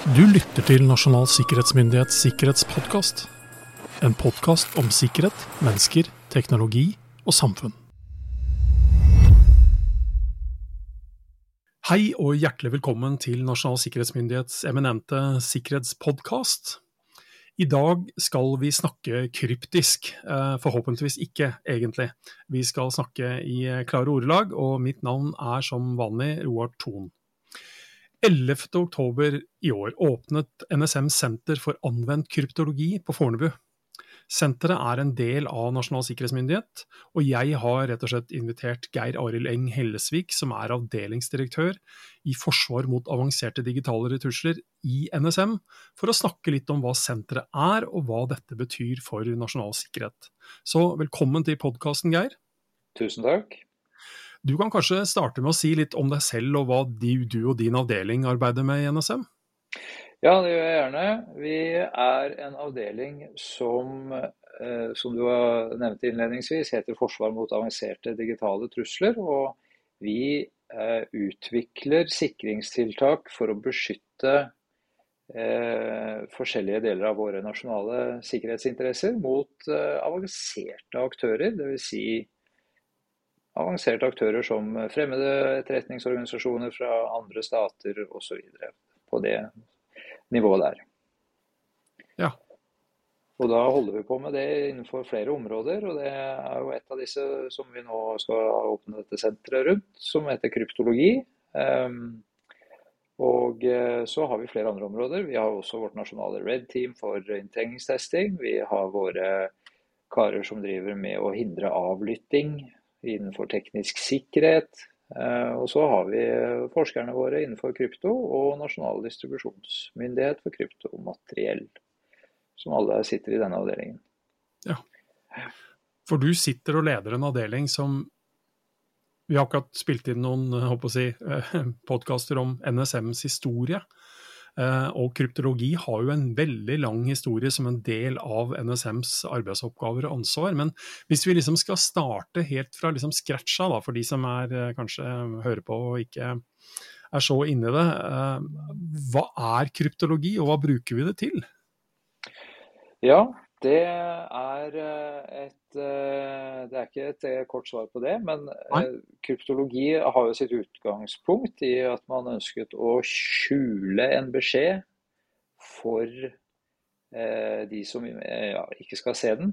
Du lytter til Nasjonal sikkerhetsmyndighets sikkerhetspodkast. En podkast om sikkerhet, mennesker, teknologi og samfunn. Hei og hjertelig velkommen til Nasjonal sikkerhetsmyndighets eminente sikkerhetspodkast. I dag skal vi snakke kryptisk, eh, forhåpentligvis ikke egentlig. Vi skal snakke i klare ordelag, og mitt navn er som vanlig Roar Thon. 11.10 i år åpnet NSM Senter for anvendt kryptologi på Fornebu. Senteret er en del av Nasjonal sikkerhetsmyndighet, og jeg har rett og slett invitert Geir Arild Eng Hellesvik, som er avdelingsdirektør i Forsvar mot avanserte digitale retusler i NSM, for å snakke litt om hva senteret er, og hva dette betyr for nasjonal sikkerhet. Så velkommen til podkasten, Geir. Tusen takk. Du kan kanskje starte med å si litt om deg selv og hva du og din avdeling arbeider med i NSM? Ja, det gjør jeg gjerne. Vi er en avdeling som, eh, som du har nevnt innledningsvis, heter Forsvar mot avanserte digitale trusler. Og vi eh, utvikler sikringstiltak for å beskytte eh, forskjellige deler av våre nasjonale sikkerhetsinteresser mot avanserte aktører. Dvs. Si avanserte aktører som fremmede etterretningsorganisasjoner fra andre stater osv. På det nivået der. Ja. Og da holder vi på med det innenfor flere områder, og det er jo et av disse som vi nå skal åpne dette senteret rundt, som heter kryptologi. Um, og eh, så har vi flere andre områder. Vi har også vårt nasjonale Red Team for inntrengningstesting. Vi har våre karer som driver med å hindre avlytting innenfor teknisk sikkerhet. Eh, og så har vi forskerne våre innenfor krypto og Nasjonal distribusjonsmyndighet for kryptomateriell. Som alle sitter i denne avdelingen. Ja. For du sitter og leder en avdeling som Vi har akkurat spilt inn noen si, eh, podkaster om NSMs historie. Eh, og kryptologi har jo en veldig lang historie som en del av NSMs arbeidsoppgaver og ansvar. Men hvis vi liksom skal starte helt fra liksom scratcha, da, for de som er, eh, kanskje hører på og ikke er så inni det. Eh, hva er kryptologi, og hva bruker vi det til? Ja, det er eh, et eh, Det er ikke et eh, kort svar på det, men Nei. kryptologi har jo sitt utgangspunkt i at man ønsket å skjule en beskjed for de som ja, ikke skal se den.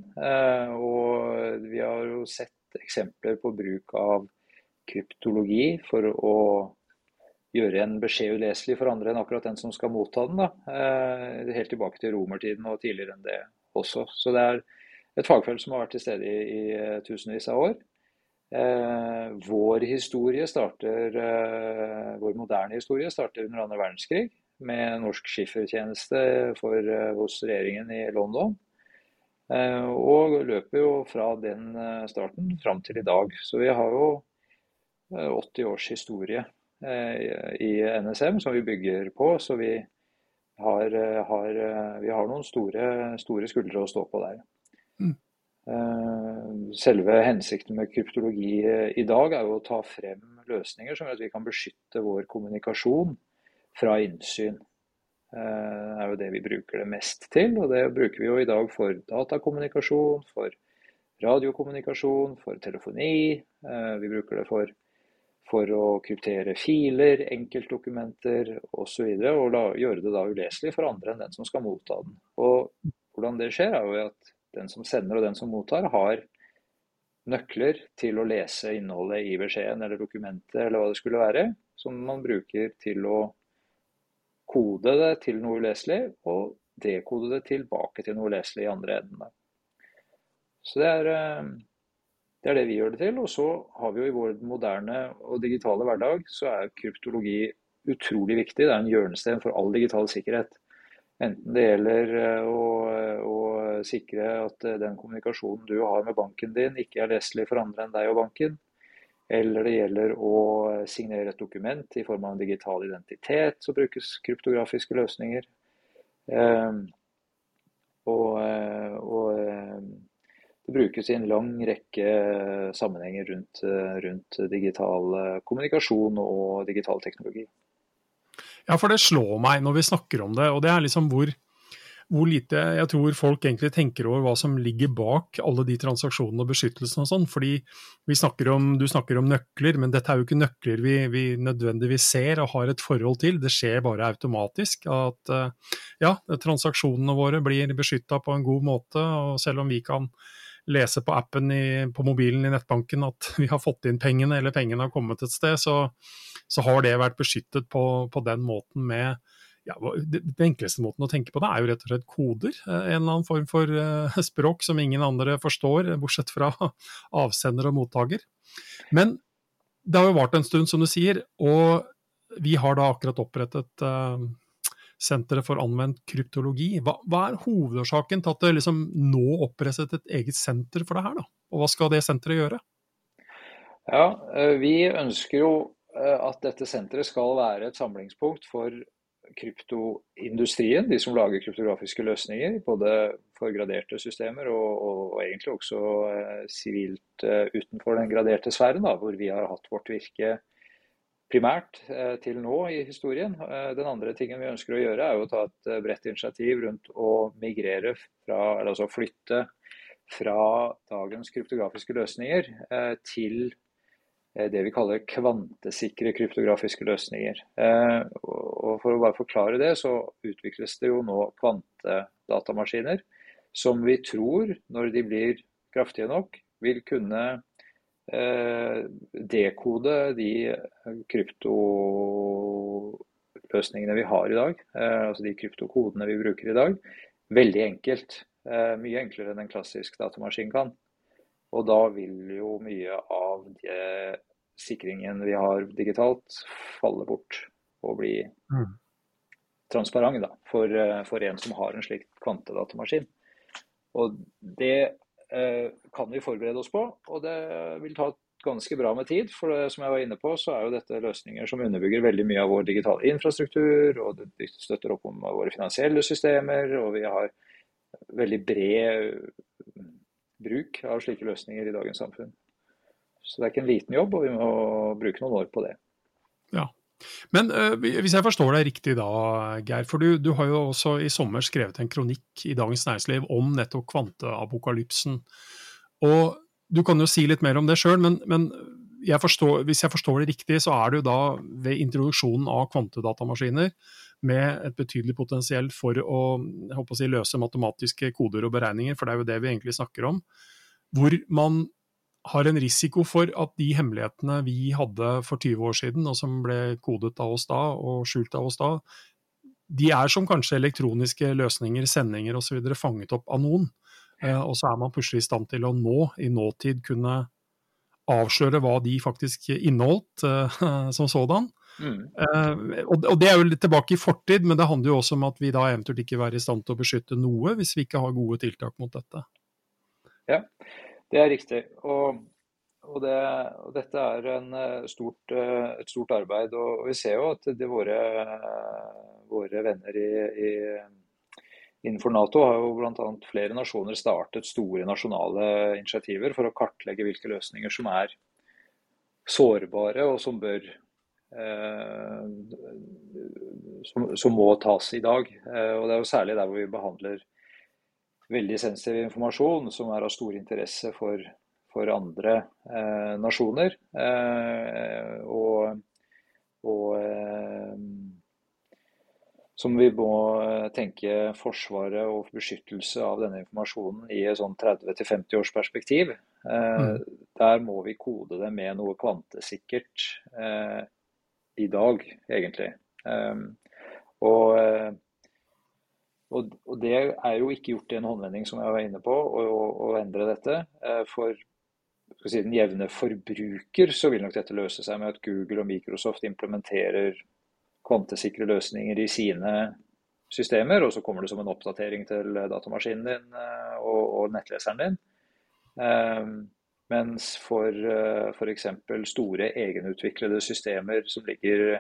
Og vi har jo sett eksempler på bruk av kryptologi for å gjøre en beskjed uleselig for andre enn akkurat den som skal motta den. Da. Helt tilbake til romertiden og tidligere enn det også. Så det er et fagfelt som har vært til stede i, i eh, tusenvis av år. Eh, vår historie starter, eh, vår moderne historie starter under andre verdenskrig med norsk skiffertjeneste for, eh, hos regjeringen i London. Eh, og løper jo fra den eh, starten fram til i dag. Så vi har jo 80 års historie i NSM som vi bygger på. Så vi har, eh, har, eh, vi har noen store, store, skuldre å stå på der. Mm. Eh, selve hensikten med kryptologi i dag er jo å ta frem løsninger som gjør at vi kan beskytte vår kommunikasjon fra innsyn. Det er jo det vi bruker det mest til, og det bruker vi jo i dag for datakommunikasjon, for radiokommunikasjon, for telefoni. Vi bruker det for for å kryptere filer, enkeltdokumenter osv. Og, så og la, gjøre det da uleselig for andre enn den som skal motta den. Og Hvordan det skjer, er jo at den som sender og den som mottar, har nøkler til å lese innholdet i beskjeden eller dokumentet eller hva det skulle være, som man bruker til å kode det til noe uleselig, og dekode det tilbake til noe uleselig i andre enden. Så det er eh, det er det vi gjør det til. Og så har vi jo i vår moderne og digitale hverdag, så er kryptologi utrolig viktig. Det er en hjørnesten for all digital sikkerhet. Enten det gjelder eh, å, å, sikre at eh, den kommunikasjonen du har med banken din, ikke er leselig for andre enn deg og banken. Eller det gjelder å signere et dokument i form av en digital identitet, så brukes kryptografiske løsninger. Eh, og, eh, og det brukes i en lang rekke sammenhenger rundt, rundt digital kommunikasjon og digital teknologi. Ja, for det slår meg når vi snakker om det, og det er liksom hvor, hvor lite jeg tror folk egentlig tenker over hva som ligger bak alle de transaksjonene og beskyttelsen og sånn. Fordi vi snakker om, du snakker om nøkler, men dette er jo ikke nøkler vi, vi nødvendigvis ser og har et forhold til. Det skjer bare automatisk. At eh, ja, transaksjonene våre blir beskytta på en god måte. Og selv om vi kan lese på appen i, på mobilen i nettbanken at vi har fått inn pengene, eller pengene har kommet et sted, så, så har det vært beskyttet på, på den måten med ja, Den enkleste måten å tenke på det er jo rett og slett koder. Eh, en eller annen form for uh, språk som ingen andre forstår, bortsett fra avsender og mottaker. Men det har jo vart en stund, som du sier, og vi har da akkurat opprettet uh, Senteret for anvendt kryptologi. Hva, hva, er hovedårsaken til at det liksom nå opprettet et eget senter for det her, da? Og hva skal det senteret gjøre? Ja, eh, Vi ønsker jo eh, at dette senteret skal være et samlingspunkt for kryptoindustrien, de som lager kryptografiske løsninger. Både for graderte systemer og, og, og egentlig også eh, sivilt utenfor den graderte sfæren, da, hvor vi har hatt vårt virke primært eh, til nå i historien. Eh, den andre tingen vi ønsker å gjøre, er å ta et eh, bredt initiativ rundt å migrere fra, eller altså flytte fra dagens kryptografiske løsninger til det vi kaller kvantesikre kryptografiske løsninger. Og For å bare forklare det, så utvikles det jo nå kvantedatamaskiner som vi tror, når de blir kraftige nok, vil kunne dekode de kryptoløsningene vi har i dag, eh, altså de kryptokodene vi bruker i dag, veldig enkelt. Eh, mye enklere enn en klassisk datamaskin kan. Og da vil jo mye av det sikringen vi har digitalt, falle bort og bli mm. transparent da, for, for, en som har en slik kvantedatamaskin. Og det Eh, kan vi forberede oss på. Og det vil ta ganske bra med tid. For det, som jeg var inne på, så er jo dette løsninger som underbygger veldig mye av vår digitale infrastruktur. Og de støtter opp om våre finansielle systemer. Og vi har veldig bred bruk av slike løsninger i dagens samfunn. Så det er ikke en liten jobb, og vi må bruke noen år på det. Ja, men uh, hvis jeg forstår deg riktig da, Geir, for du, du, har jo også i sommer skrevet en kronikk i Dagens Næringsliv om nettopp kvanteapokalypsen. Og du kan jo si litt mer om det sjøl, men, men jeg forstår, hvis jeg forstår det riktig, så er det jo da ved introduksjonen av kvantedatamaskiner med et betydelig potensiell for å, å si, løse matematiske koder og beregninger, for det er jo det vi egentlig snakker om, hvor man har en risiko for at de hemmelighetene vi hadde for 20 år siden, og som ble kodet av oss da og skjult av oss da, de er som kanskje elektroniske løsninger, sendinger osv. fanget opp av noen. Eh, og så er man plutselig i stand til å nå, i nåtid, kunne avsløre hva de faktisk inneholdt eh, som sådan. Mm. Eh, og, det er jo litt tilbake i fortid, men det handler jo også om at vi da eventuelt ikke er i stand til å beskytte noe hvis vi ikke har gode tiltak mot dette. Ja, det er riktig. Og, og, det, og dette er en stort, eh, et stort arbeid. Og, vi ser jo at det, våre, våre, venner i, i, innenfor Nato har jo bl.a. flere nasjoner startet store nasjonale initiativer for å kartlegge hvilke løsninger som er sårbare og som bør eh, som, som, må tas i dag. Eh, og Det er jo særlig der hvor vi behandler veldig sensitiv informasjon som er av stor interesse for, for andre eh, nasjoner. Eh, og, og eh, som vi må tenke forsvaret og beskyttelse av denne informasjonen i et sånn 30-50 års perspektiv. Eh, mm. Der må vi kode det med noe kvantesikkert eh, i dag, egentlig. Eh, og og, og, det er jo ikke gjort i en håndvending, som jeg var inne på, å, endre dette. Eh, for si, den jevne forbruker så vil nok dette løse seg med at Google og Microsoft implementerer kvantesikre løsninger i sine systemer, og så kommer det som en oppdatering til datamaskinen din eh, og, og nettleseren din. Um, mens for uh, f.eks. store egenutviklede systemer som ligger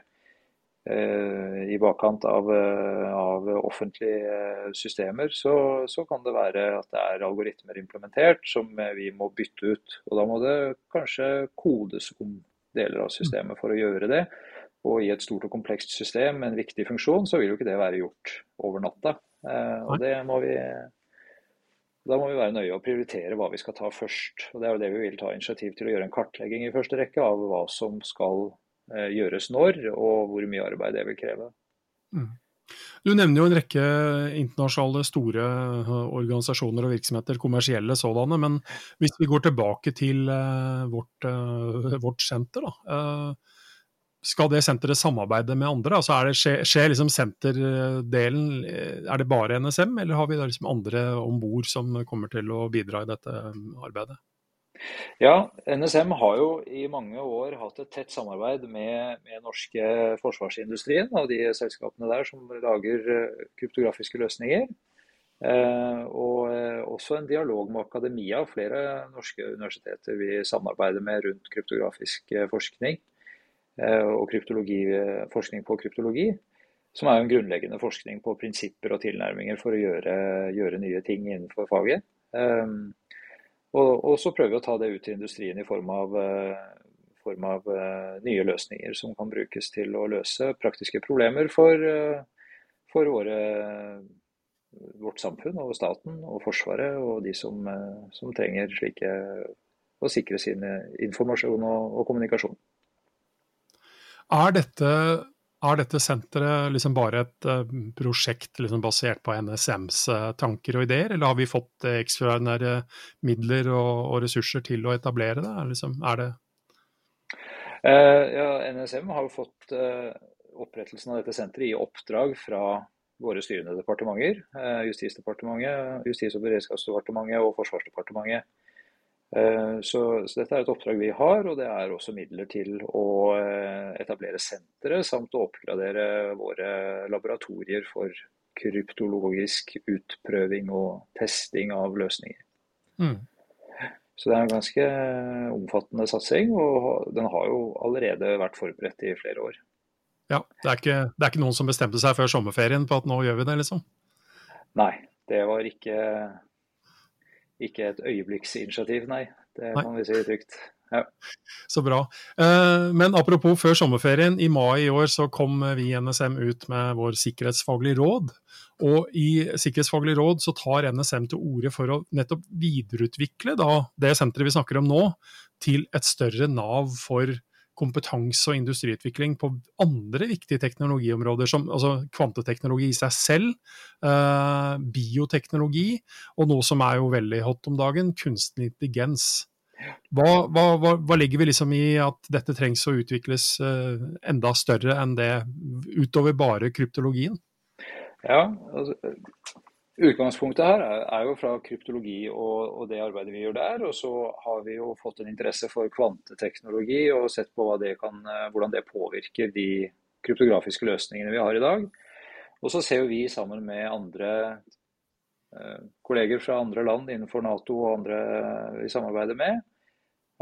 i bakkant av, eh, av offentlige systemer, så, så, kan det være at det er algoritmer implementert som vi må bytte ut. Og da må det kanskje kodes om deler av systemet for å gjøre det. Og i et stort og komplekst system med en viktig funksjon, så vil jo ikke det være gjort over natta. Og det må vi da må vi være nøye og prioritere hva vi skal ta først. Og Det er jo det vi vil ta initiativ til å gjøre en kartlegging i første rekke av hva som skal gjøres når, og hvor mye arbeid det vil kreve. Mm. Du nevner jo en rekke internasjonale store eh, organisasjoner og virksomheter, kommersielle sådanne. Men hvis vi går tilbake til eh, vårt, eh, vårt senter, da. Skal det senteret samarbeide med andre? Altså det, skjer, liksom senterdelen Er det bare NSM, eller har vi liksom andre om bord som kommer til å bidra i dette arbeidet? Ja, NSM har jo i mange år hatt et tett samarbeid med, med norske forsvarsindustrien og de selskapene der som lager eh, kryptografiske løsninger. Eh, og eh, også en dialog med akademia. og Flere norske universiteter vi samarbeider med rundt kryptografisk eh, forskning eh, og forskning på kryptologi. Som er en grunnleggende forskning på prinsipper og tilnærminger for å gjøre, gjøre nye ting innenfor faget. Eh, og, og, så vi å ta det ut til industrien i form av, uh, form av uh, nye løsninger som kan brukes til å løse praktiske problemer for, uh, for våre, vårt samfunn og staten og Forsvaret og de som, som trenger slike å sikre sin informasjon og, og kommunikasjon. Er dette er dette senteret liksom bare et uh, prosjekt liksom basert på NSMs uh, eh, tanker og ideer, eller har vi fått uh, ekstraordinære midler og, og, ressurser til å etablere det? Liksom, er det ja, NSM har jo fått opprettelsen av dette senteret i oppdrag fra våre styrende departementer. Justisdepartementet, Justis- og beredskapsdepartementet og Forsvarsdepartementet. Eh, så, så, dette er et oppdrag vi har, og det er også midler til å eh, etablere sentre samt å oppgradere våre laboratorier for kryptologisk utprøving og testing av løsninger. Mm. Så det er en ganske omfattende satsing, og den har jo allerede vært forberedt i flere år. Ja, det er, ikke, det er ikke noen som bestemte seg før sommerferien på at nå gjør vi det, liksom? Nei, det var ikke ikke et øyeblikksinitiativ, nei. Det kan vi si trygt. Ja. Så bra. Eh, men apropos før sommerferien, i mai i år så kom vi i NSM ut med vår sikkerhetsfaglige råd. Og i sikkerhetsfaglig råd så tar NSM til orde for å nettopp videreutvikle da, det senteret vi snakker om nå, til et større Nav for kompetanse og industriutvikling på andre viktige teknologiområder, som altså kvanteteknologi i seg selv, eh, bioteknologi, og noe som er jo veldig hot om dagen, kunstig intelligens. Hva, hva, hva, hva, legger vi liksom i at dette trengs å utvikles eh, enda større enn det, utover bare kryptologien? Ja, altså, Utgangspunktet her er, jo fra kryptologi og, det arbeidet vi gjør der. Og så har vi jo fått en interesse for kvanteteknologi og sett på det kan, eh, hvordan det påvirker de kryptografiske løsningene vi har i dag. Og så ser vi sammen med andre eh, kolleger fra andre land innenfor Nato og andre vi samarbeider med,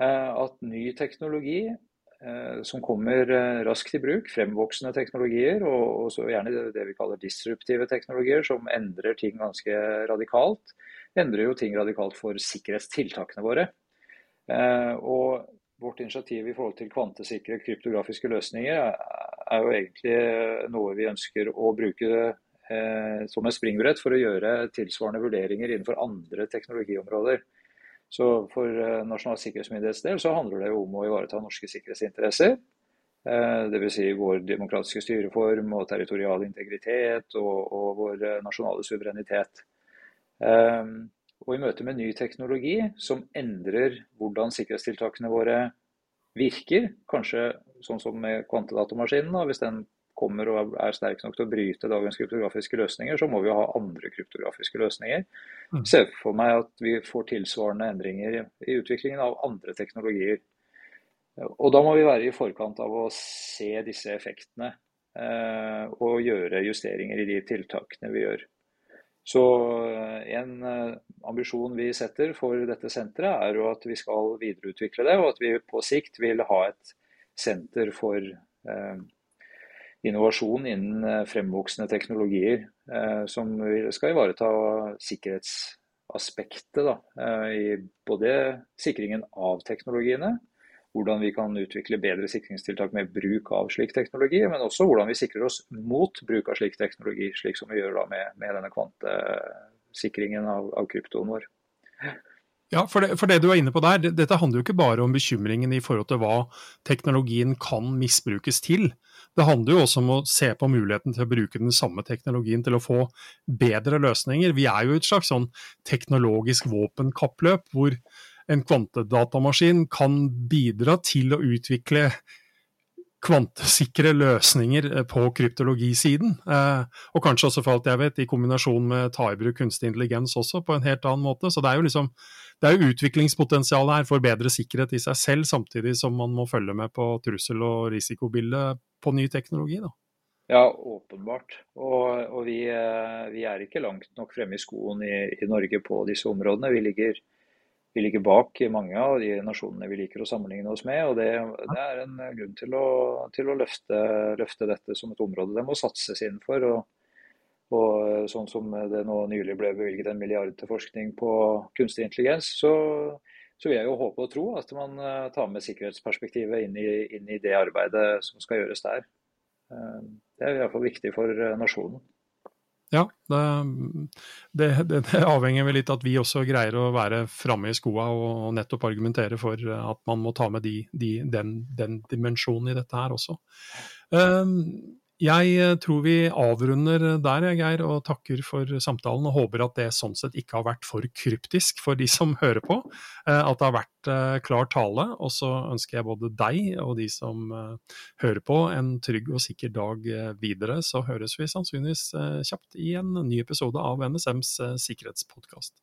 eh, at ny teknologi som kommer eh, raskt i bruk. Fremvoksende teknologier, og også gjerne det vi kaller disruptive teknologier, som endrer ting ganske radikalt. Endrer jo ting radikalt for sikkerhetstiltakene våre. Eh, og vårt initiativ i forhold til kvantesikre kryptografiske løsninger er jo egentlig noe vi ønsker å bruke som et springbrett for å gjøre tilsvarende vurderinger innenfor andre teknologiområder. Så for eh, Nasjonal sikkerhetsmyndighets del så handler det jo om å ivareta norske sikkerhetsinteresser. Eh, Dvs. Si vår demokratiske styreform og territorial integritet og, og vår eh, nasjonale suverenitet. Og i møte med ny teknologi som endrer hvordan sikkerhetstiltakene våre virker, kanskje sånn som med kvantedatamaskinen, hvis den kommer og er sterk nok til å bryte dagens kryptografiske løsninger, så må vi jo ha andre kryptografiske løsninger. Mm. Se for meg at vi får tilsvarende endringer i utviklingen av andre teknologier. Og da må vi være i forkant av å se disse effektene eh, og gjøre justeringer i de tiltakene vi gjør. Så eh, en eh, ambisjon vi setter for dette senteret, er jo at vi skal videreutvikle det, og at vi på sikt vil ha et senter for eh, innovasjon innen eh, fremvoksende teknologier eh, som skal ivareta sikkerhetsaspektet da, eh, i både sikringen av teknologiene hvordan vi kan utvikle bedre sikringstiltak med bruk av slik teknologi, men også hvordan vi sikrer oss mot bruk av slik teknologi, slik som vi gjør da med, med denne kvantesikringen av, av kryptoen vår. Ja, for det, for det, du er inne på der, dette handler jo ikke bare om bekymringen i forhold til hva teknologien kan misbrukes til. Det handler jo også om å se på muligheten til å bruke den samme teknologien til å få bedre løsninger. Vi er jo et slags sånn teknologisk våpenkappløp hvor en kvantedatamaskin kan bidra til å utvikle kvantesikre løsninger eh, på kryptologisiden. Eh, og kanskje også, for alt jeg vet, i kombinasjon med ta i bruk kunstig intelligens også, på en helt annen måte. Så det er jo liksom det er jo utviklingspotensial her for bedre sikkerhet i seg selv, samtidig som man må følge med på trussel- og risikobildet på ny teknologi. da. Ja, åpenbart. Og, og vi, eh, vi, er ikke langt nok fremme i skoen i, i Norge på disse områdene. Vi ligger vi ligger bak mange av de nasjonene vi liker å sammenligne oss med. og Det, det er en grunn til å, til å løfte, løfte, dette som et område det må satses inn for. Og, og, sånn som det nå nylig ble bevilget en milliard til forskning på kunstig intelligens, så, så vil jeg jo håpe og tro at man eh, tar med sikkerhetsperspektivet inn i, inn i det arbeidet som skal gjøres der. Eh, det er i hvert fall viktig for eh, nasjonen. Ja, det, det, det, avhenger vel litt av at vi også greier å være framme i skoa og, nettopp argumentere for at man må ta med de, de, den, den, dimensjonen i dette her også. Um, jeg eh, tror vi avrunder der, Geir, og takker for samtalen. Og håper at det sånn sett ikke har vært for kryptisk for de som hører på. Eh, at det har vært eh, klar tale. Og så ønsker jeg både deg og de som hører på, en trygg og sikker dag videre. Så høres vi sannsynligvis kjapt i en ny episode av NSMs sikkerhetspodkast.